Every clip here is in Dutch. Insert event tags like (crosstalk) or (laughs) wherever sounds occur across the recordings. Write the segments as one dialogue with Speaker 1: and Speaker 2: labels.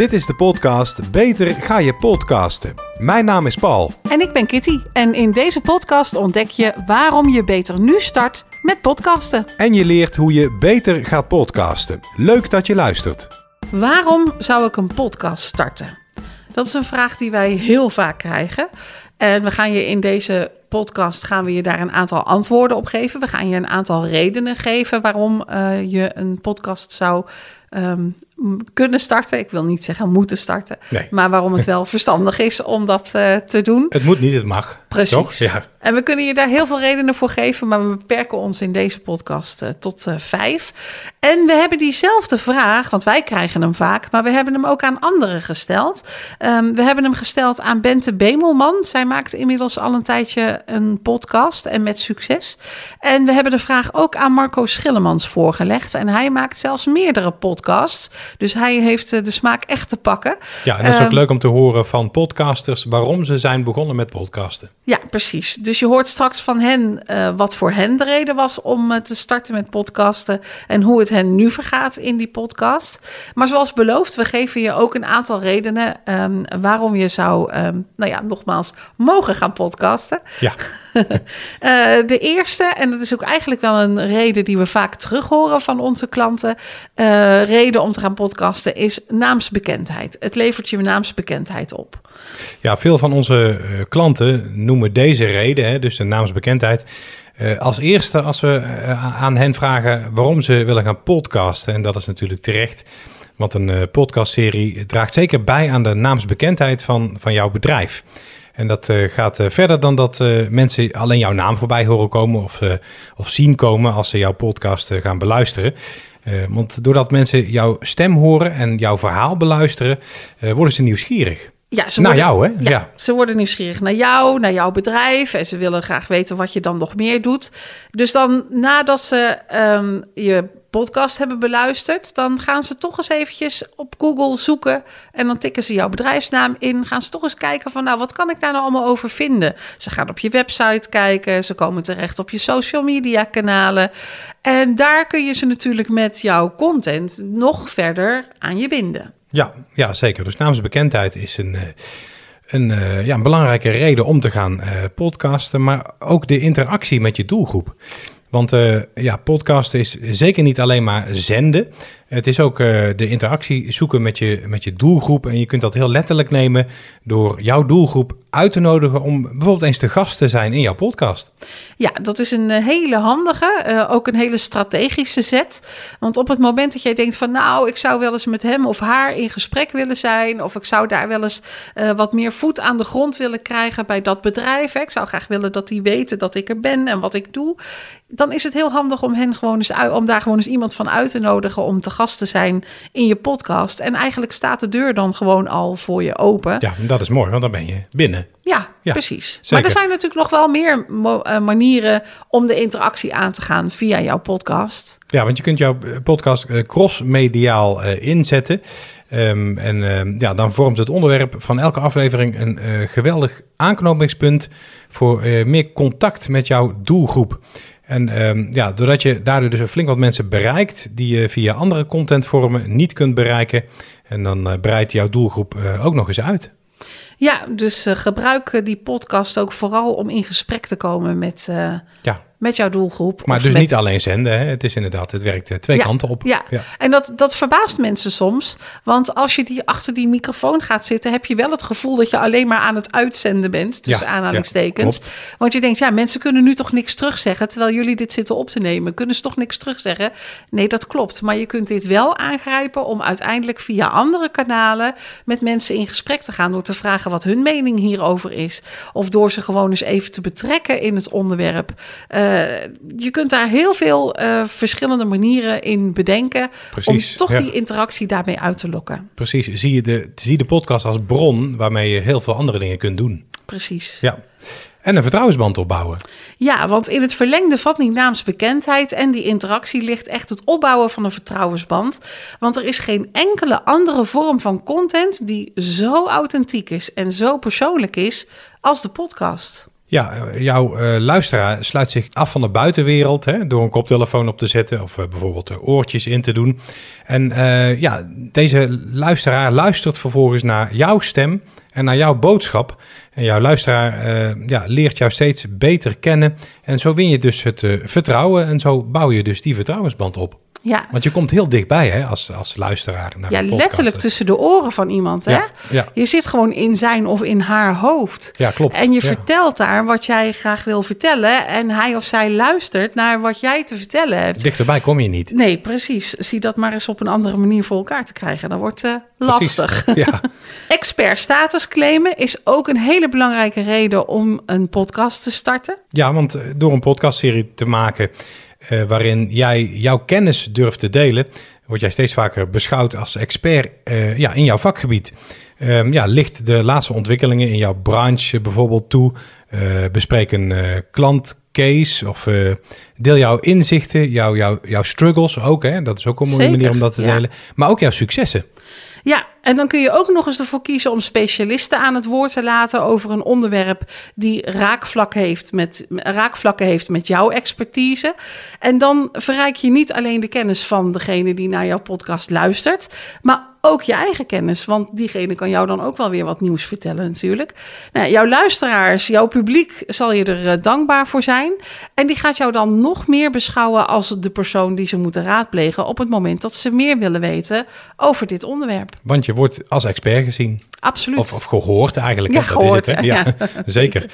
Speaker 1: Dit is de podcast Beter ga je podcasten. Mijn naam is Paul.
Speaker 2: En ik ben Kitty. En in deze podcast ontdek je waarom je beter nu start met podcasten.
Speaker 1: En je leert hoe je beter gaat podcasten. Leuk dat je luistert.
Speaker 2: Waarom zou ik een podcast starten? Dat is een vraag die wij heel vaak krijgen. En we gaan je in deze podcast gaan we je daar een aantal antwoorden op geven. We gaan je een aantal redenen geven waarom uh, je een podcast zou um, kunnen starten. Ik wil niet zeggen moeten starten,
Speaker 1: Nee.
Speaker 2: maar waarom het wel (laughs) verstandig is om dat uh, te doen.
Speaker 1: Het moet niet, het mag.
Speaker 2: Precies.
Speaker 1: Toch? Ja.
Speaker 2: En we kunnen je daar heel veel redenen voor geven, maar we beperken ons in deze podcast uh, tot uh, vijf. En we hebben diezelfde vraag, want wij krijgen hem vaak, maar we hebben hem ook aan anderen gesteld. Um, we hebben hem gesteld aan Bente Bemelman. Zij maakt inmiddels al een tijdje een podcast en met succes. En we hebben de vraag ook aan Marco Schillemans voorgelegd. En hij maakt zelfs meerdere podcasts. Dus hij heeft uh, de smaak echt te pakken.
Speaker 1: Ja, en dat is um, ook leuk om te horen van podcasters waarom ze zijn begonnen met podcasten.
Speaker 2: Ja, precies. Dus je hoort straks van hen uh, wat voor hen de reden was om uh, te starten met podcasten en hoe het hen nu vergaat in die podcast. Maar zoals beloofd, we geven je ook een aantal redenen um, waarom je zou, um, nou ja, nogmaals, mogen gaan podcasten.
Speaker 1: Ja.
Speaker 2: Uh, (laughs) de eerste, en dat is ook eigenlijk wel een reden die we vaak terug horen van onze klanten, uh, reden om te gaan podcasten, is naamsbekendheid. Het levert je naamsbekendheid op.
Speaker 1: Ja, veel van onze uh, klanten noemen deze reden, hè, dus de naamsbekendheid, uh, als eerste als we aan hen vragen waarom ze willen gaan podcasten. En dat is natuurlijk terecht, want een podcastserie draagt zeker bij aan de naamsbekendheid van, van jouw bedrijf. En dat uh, gaat uh, verder dan dat uh, mensen alleen jouw naam voorbij horen komen of, of zien komen als ze jouw podcast gaan beluisteren. want doordat mensen jouw stem horen en jouw verhaal beluisteren, worden ze nieuwsgierig.
Speaker 2: Ja, ze
Speaker 1: naar
Speaker 2: worden,
Speaker 1: jou, hè?
Speaker 2: Ja, ja, ze worden nieuwsgierig naar jou, naar jouw bedrijf. En ze willen graag weten wat je dan nog meer doet. Dus dan nadat ze um, je podcast hebben beluisterd, dan gaan ze toch eens eventjes op Google zoeken en dan tikken ze jouw bedrijfsnaam in. Gaan ze toch eens kijken van, nou, wat kan ik daar nou allemaal over vinden? Ze gaan op je website kijken, ze komen terecht op je social media kanalen. En daar kun je ze natuurlijk met jouw content nog verder aan je binden.
Speaker 1: Ja, ja zeker. Dus naamsbekendheid is een, een, ja, een belangrijke reden om te gaan uh, podcasten, maar ook de interactie met je doelgroep. Want uh, ja, podcasten is zeker niet alleen maar zenden. Het is ook uh, de interactie zoeken met je, met je doelgroep. En je kunt dat heel letterlijk nemen door jouw doelgroep uit te nodigen om bijvoorbeeld eens te gast te zijn in jouw podcast.
Speaker 2: Ja, dat is een hele handige, uh, ook een hele strategische zet. Want op het moment dat jij denkt van nou, ik zou wel eens met hem of haar in gesprek willen zijn. Of ik zou daar wel eens wat meer voet aan de grond willen krijgen bij dat bedrijf. Ik zou graag willen dat die weten dat ik er ben en wat ik doe. Dan is het heel handig om, hen gewoon eens, om daar gewoon eens iemand van uit te nodigen om te gast te zijn in je podcast. En eigenlijk staat de deur dan gewoon al voor je open.
Speaker 1: Ja, dat is mooi, want dan ben je binnen.
Speaker 2: Ja, ja precies. Zeker. Maar er zijn natuurlijk nog wel meer uh, manieren om de interactie aan te gaan via jouw podcast.
Speaker 1: Ja, want je kunt jouw podcast uh, cross-mediaal inzetten. Um, en uh, ja, dan vormt het onderwerp van elke aflevering een uh, geweldig aanknopingspunt voor uh, meer contact met jouw doelgroep. En um, ja, doordat je daardoor dus flink wat mensen bereikt die je via andere contentvormen niet kunt bereiken. En dan uh, breidt jouw doelgroep uh, ook nog eens uit.
Speaker 2: Ja, dus uh, gebruik die podcast ook vooral om in gesprek te komen met,
Speaker 1: ja.
Speaker 2: Met jouw doelgroep.
Speaker 1: Maar dus
Speaker 2: met...
Speaker 1: niet alleen zenden, hè? het is inderdaad, het werkt twee
Speaker 2: ja,
Speaker 1: kanten op.
Speaker 2: Ja, ja. en dat, dat verbaast mensen soms. Want als je die achter die microfoon gaat zitten, heb je wel het gevoel dat je alleen maar aan het uitzenden bent. Tussen
Speaker 1: Ja,
Speaker 2: aanhalingstekens. Want je denkt, ja, mensen kunnen nu toch niks terugzeggen. Terwijl jullie dit zitten op te nemen. Kunnen ze toch niks terugzeggen? Nee, dat klopt. Maar je kunt dit wel aangrijpen om uiteindelijk via andere kanalen met mensen in gesprek te gaan. Door te vragen wat hun mening hierover is. Of door ze gewoon eens even te betrekken in het onderwerp. Uh, je kunt daar heel veel uh, verschillende manieren in bedenken.
Speaker 1: Precies,
Speaker 2: om toch
Speaker 1: ja.
Speaker 2: die interactie daarmee uit te lokken.
Speaker 1: Precies, zie je de, zie de podcast als bron waarmee je heel veel andere dingen kunt doen.
Speaker 2: Precies.
Speaker 1: Ja. En een vertrouwensband opbouwen.
Speaker 2: Ja, want in het verlengde van die naamsbekendheid en die interactie ligt echt het opbouwen van een vertrouwensband. Want er is geen enkele andere vorm van content die zo authentiek is en zo persoonlijk is als de podcast.
Speaker 1: Ja, eh, jouw uh, luisteraar sluit zich af van de buitenwereld hè, door een koptelefoon op te zetten of uh, bijvoorbeeld oortjes in te doen. En ja, deze luisteraar luistert vervolgens naar jouw stem en naar jouw boodschap. En jouw luisteraar ja, leert jou steeds beter kennen. En zo win je dus het vertrouwen en zo bouw je dus die vertrouwensband op.
Speaker 2: Ja.
Speaker 1: Want je komt heel dichtbij hè, als, als luisteraar naar
Speaker 2: Ja, letterlijk tussen de oren van iemand. Hè?
Speaker 1: Ja,
Speaker 2: Je zit gewoon in zijn of in haar hoofd.
Speaker 1: Ja, klopt.
Speaker 2: En je vertelt daar wat jij graag wil vertellen. En hij of zij luistert naar wat jij te vertellen hebt.
Speaker 1: Dichterbij kom je niet.
Speaker 2: Nee, precies. Zie dat maar eens op een andere manier voor elkaar te krijgen. Dat wordt uh, lastig.
Speaker 1: Ja. (laughs)
Speaker 2: Expert status claimen is ook een hele belangrijke reden om een podcast te starten.
Speaker 1: Ja, want eh, door een podcastserie te maken uh, waarin jij jouw kennis durft te delen, word jij steeds vaker beschouwd als expert uh, ja, in jouw vakgebied. Um, ja, licht de laatste ontwikkelingen in jouw branche bijvoorbeeld toe. Uh, bespreek een klantcase of deel jouw inzichten, jouw, jouw, jouw struggles ook. Hè? Dat is ook een mooie
Speaker 2: Zeker,
Speaker 1: manier om dat te
Speaker 2: ja.
Speaker 1: delen. Maar ook jouw successen.
Speaker 2: Ja, en dan kun je ook nog eens ervoor kiezen om specialisten aan het woord te laten over een onderwerp die raakvlak heeft met, raakvlakken heeft met jouw expertise. En dan verrijk je niet alleen de kennis van degene die naar jouw podcast luistert, maar ook je eigen kennis. Want diegene kan jou dan ook wel weer wat nieuws vertellen natuurlijk. Nou, jouw luisteraars, jouw publiek zal je er uh, dankbaar voor zijn. En die gaat jou dan nog meer beschouwen als de persoon die ze moeten raadplegen op het moment dat ze meer willen weten over dit onderwerp.
Speaker 1: Want je wordt als expert gezien.
Speaker 2: Absoluut.
Speaker 1: Of, of gehoord eigenlijk.
Speaker 2: Ja?
Speaker 1: Dat
Speaker 2: gehoord,
Speaker 1: is het, hè?
Speaker 2: hè?
Speaker 1: Ja, (laughs) zeker.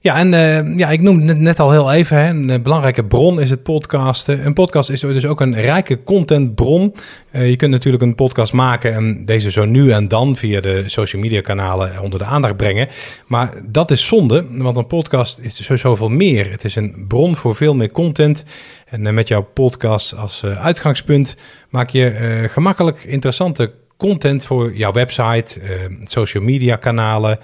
Speaker 1: Ja, en uh, ja, ik noemde het net al heel even, hè, een belangrijke bron is het podcasten. Een podcast is dus ook een rijke contentbron. Uh, je kunt natuurlijk een podcast maken en deze zo nu en dan via de social media kanalen onder de aandacht brengen. Maar dat is zonde, want een podcast is zo zoveel meer. Het is een bron voor veel meer content. En met jouw podcast als uitgangspunt maak je gemakkelijk interessante content voor jouw website, social media kanalen.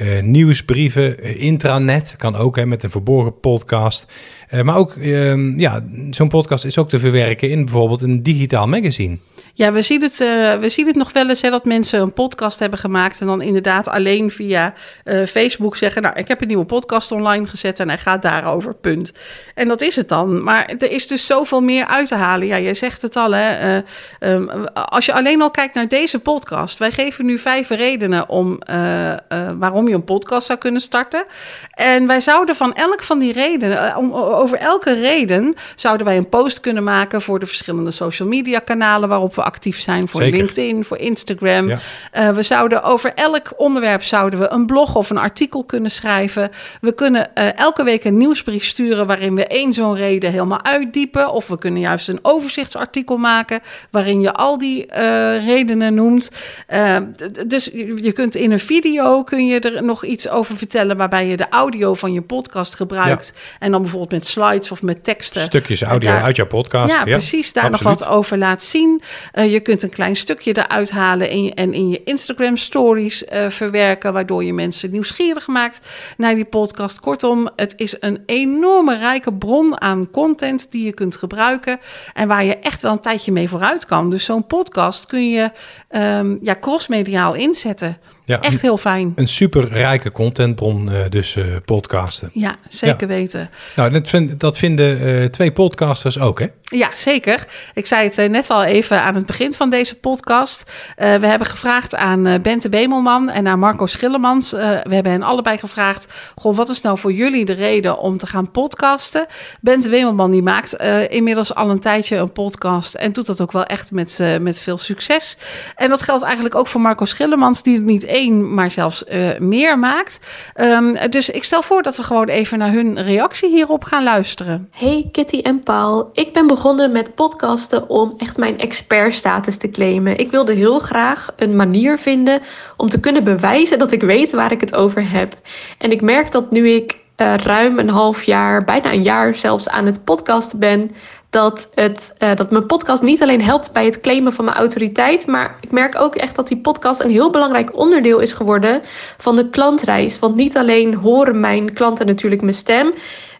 Speaker 1: Uh, nieuwsbrieven, uh, intranet kan ook hè, met een verborgen podcast. Uh, maar ook, uh, ja, zo'n podcast is ook te verwerken in bijvoorbeeld een digitaal magazine.
Speaker 2: Ja, we zien het, uh, we zien het nog wel eens dat mensen een podcast hebben gemaakt en dan inderdaad alleen via uh, Facebook zeggen: Nou, ik heb een nieuwe podcast online gezet en hij gaat daarover, punt. En dat is het dan. Maar er is dus zoveel meer uit te halen. Ja, jij zegt het al, hè. Uh, um, als je alleen al kijkt naar deze podcast, wij geven nu vijf redenen om waarom je een podcast zou kunnen starten. En wij zouden van elk van die redenen, over elke reden, zouden wij een post kunnen maken voor de verschillende social media kanalen waarop we actief zijn voor
Speaker 1: Zeker.
Speaker 2: LinkedIn, voor Instagram.
Speaker 1: Ja.
Speaker 2: Uh, we zouden over elk onderwerp zouden we een blog of een artikel kunnen schrijven. We kunnen uh, elke week een nieuwsbrief sturen waarin we één zo'n reden helemaal uitdiepen. Of we kunnen juist een overzichtsartikel maken waarin je al die uh, redenen noemt. dus je kunt in een video kun je er nog iets over vertellen waarbij je de audio van je podcast gebruikt. Ja. En dan bijvoorbeeld met slides of met teksten.
Speaker 1: Stukjes audio daar, uit jouw podcast.
Speaker 2: Ja, ja precies. Daar Absoluut. nog wat over laat zien. Uh, je kunt een klein stukje eruit halen je, en in je Instagram stories uh, verwerken, waardoor je mensen nieuwsgierig maakt naar die podcast. Kortom, het is een enorme rijke bron aan content die je kunt gebruiken en waar je echt wel een tijdje mee vooruit kan. Dus zo'n podcast kun je um, ja, crossmediaal inzetten.
Speaker 1: Ja,
Speaker 2: Echt heel fijn.
Speaker 1: Een super rijke contentbron, uh, dus uh, podcasten.
Speaker 2: Ja, zeker ja. weten.
Speaker 1: Nou, dat, vind, dat vinden uh, twee podcasters ook, hè?
Speaker 2: Ja, zeker. Ik zei het net al even aan het begin van deze podcast. we hebben gevraagd aan Bente Bemelman en aan Marco Schillemans. we hebben hen allebei gevraagd: Goh, wat is nou voor jullie de reden om te gaan podcasten? Bente Bemelman die maakt inmiddels al een tijdje een podcast en doet dat ook wel echt met, met veel succes. En dat geldt eigenlijk ook voor Marco Schillemans, die het niet één, maar zelfs meer maakt. Um, dus ik stel voor dat we gewoon even naar hun reactie hierop gaan luisteren.
Speaker 3: Hey Kitty en Paul, ik ben begonnen met podcasten om echt mijn expertstatus te claimen. Ik wilde heel graag een manier vinden om te kunnen bewijzen dat ik weet waar ik het over heb. En ik merk dat nu ik uh, ruim een half jaar, bijna een jaar zelfs aan het podcasten ben, dat, het, uh, dat mijn podcast niet alleen helpt bij het claimen van mijn autoriteit, maar ik merk ook echt dat die podcast een heel belangrijk onderdeel is geworden van de klantreis. Want niet alleen horen mijn klanten natuurlijk mijn stem,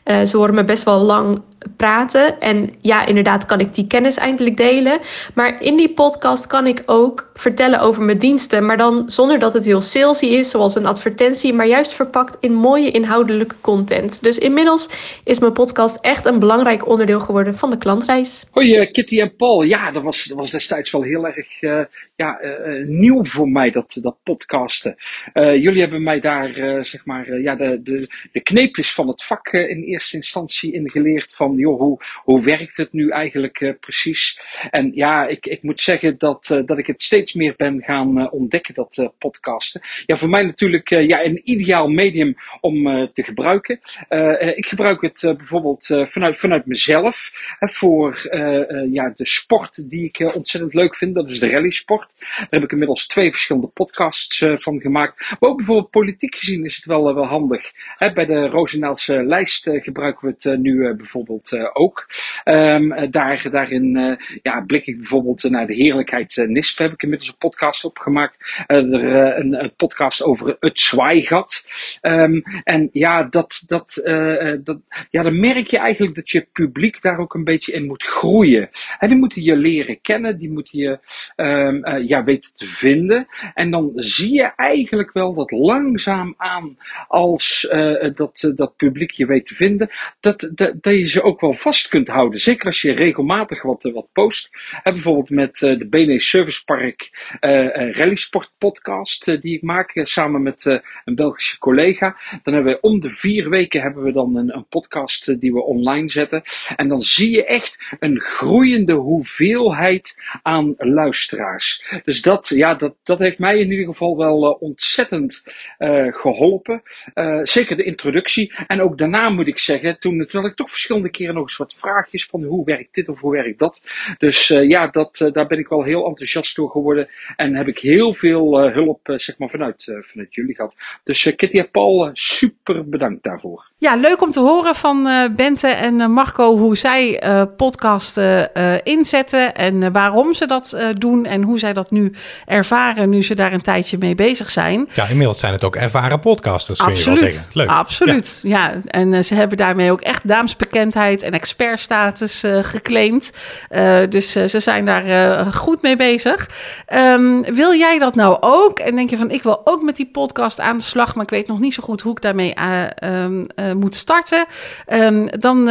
Speaker 3: uh, ze horen me best wel lang praten. En ja, inderdaad kan ik die kennis eindelijk delen. Maar in die podcast kan ik ook vertellen over mijn diensten. Maar dan zonder dat het heel salesy is, zoals een advertentie. Maar juist verpakt in mooie inhoudelijke content. Dus inmiddels is mijn podcast echt een belangrijk onderdeel geworden van de klantreis.
Speaker 4: Hoi uh, Kitty en Paul. Ja, dat was, dat was destijds wel heel erg uh, ja, uh, nieuw voor mij, dat, dat podcasten. jullie hebben mij daar, zeg maar, ja, de, de, de kneepjes van het vak in eerste instantie ingeleerd. Van, hoe, hoe werkt het nu eigenlijk precies? En ja, ik, ik moet zeggen dat, dat ik het steeds meer ben gaan ontdekken, dat podcasten. Ja, voor mij natuurlijk ja, een ideaal medium om te gebruiken. ik gebruik het bijvoorbeeld vanuit, vanuit mezelf voor ja, de sport die ik ontzettend leuk vind. Dat is de rallysport. Daar heb ik inmiddels twee verschillende podcasts van gemaakt. Maar ook bijvoorbeeld politiek gezien is het wel, wel handig. bij de Roosendaelse lijst gebruiken we het nu bijvoorbeeld ook. Um, daar, daarin ja, blik ik bijvoorbeeld naar de heerlijkheid NISP. Heb ik inmiddels een podcast opgemaakt. er, een, een, podcast over het zwaaigat. Um, en ja, dat, dat, dat, ja, dan merk je eigenlijk dat je publiek daar ook een beetje in moet groeien. En die moeten je leren kennen, die moeten je uh, ja, weten te vinden. En dan zie je eigenlijk wel dat langzaam aan, als dat, dat publiek je weet te vinden, dat, dat, dat je ze ook wel vast kunt houden. Zeker als je regelmatig wat, wat post. Uh, bijvoorbeeld met de BNE Service Park Rally Sport podcast die ik maak samen met een Belgische collega. Dan hebben we om de vier weken hebben we dan een, een podcast die we online zetten. En dan zie je echt een groeiende hoeveelheid aan luisteraars. Dus dat, ja, dat, dat heeft mij in ieder geval wel ontzettend geholpen. Zeker de introductie. En ook daarna moet ik zeggen, toen, toen had ik toch verschillende keren nog eens wat vraagjes van hoe werkt dit of hoe werkt dat. Dus ja, dat, daar ben ik wel heel enthousiast door geworden. En heb ik heel veel hulp zeg maar vanuit, vanuit jullie gehad. Dus Kitty en Paul, super bedankt daarvoor.
Speaker 2: Ja, leuk om te horen van Bente en Marco hoe zij podcasten inzetten en waarom ze dat doen en hoe zij dat nu ervaren nu ze daar een tijdje mee bezig zijn.
Speaker 1: Ja, inmiddels zijn het ook ervaren podcasters, kun
Speaker 2: Absoluut.
Speaker 1: je wel zeggen.
Speaker 2: Leuk. Absoluut, ja. ja. En ze hebben daarmee ook echt en expertstatus uh, geclaimd. Uh, dus ze zijn daar goed mee bezig. Um, wil jij dat nou ook? En denk je van, ik wil ook met die podcast aan de slag, maar ik weet nog niet zo goed hoe ik daarmee um, moet starten. Um, dan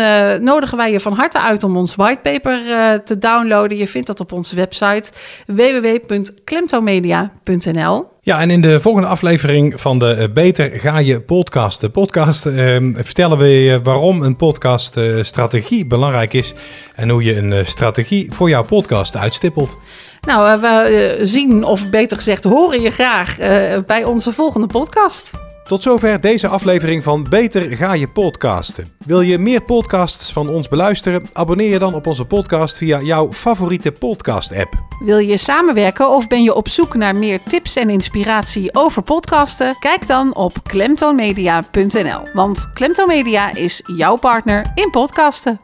Speaker 2: nodigen wij je van harte uit om ons whitepaper te downloaden. Je vindt dat op onze website www.klemtomedia.nl.
Speaker 1: Ja, en in de volgende aflevering van de Beter Ga Je podcast, de podcast, eh, vertellen we je waarom een podcaststrategie belangrijk is en hoe je een strategie voor jouw podcast uitstippelt.
Speaker 2: Nou, we zien, of beter gezegd, horen je graag bij onze volgende podcast.
Speaker 1: Tot zover deze aflevering van Beter Ga Je Podcasten. Wil je meer podcasts van ons beluisteren? Abonneer je dan op onze podcast via jouw favoriete podcast-app.
Speaker 2: Wil je samenwerken of ben je op zoek naar meer tips en inspiratie over podcasten? Kijk dan op klemtoonmedia.nl. Want Klemtoon Media is jouw partner in podcasten.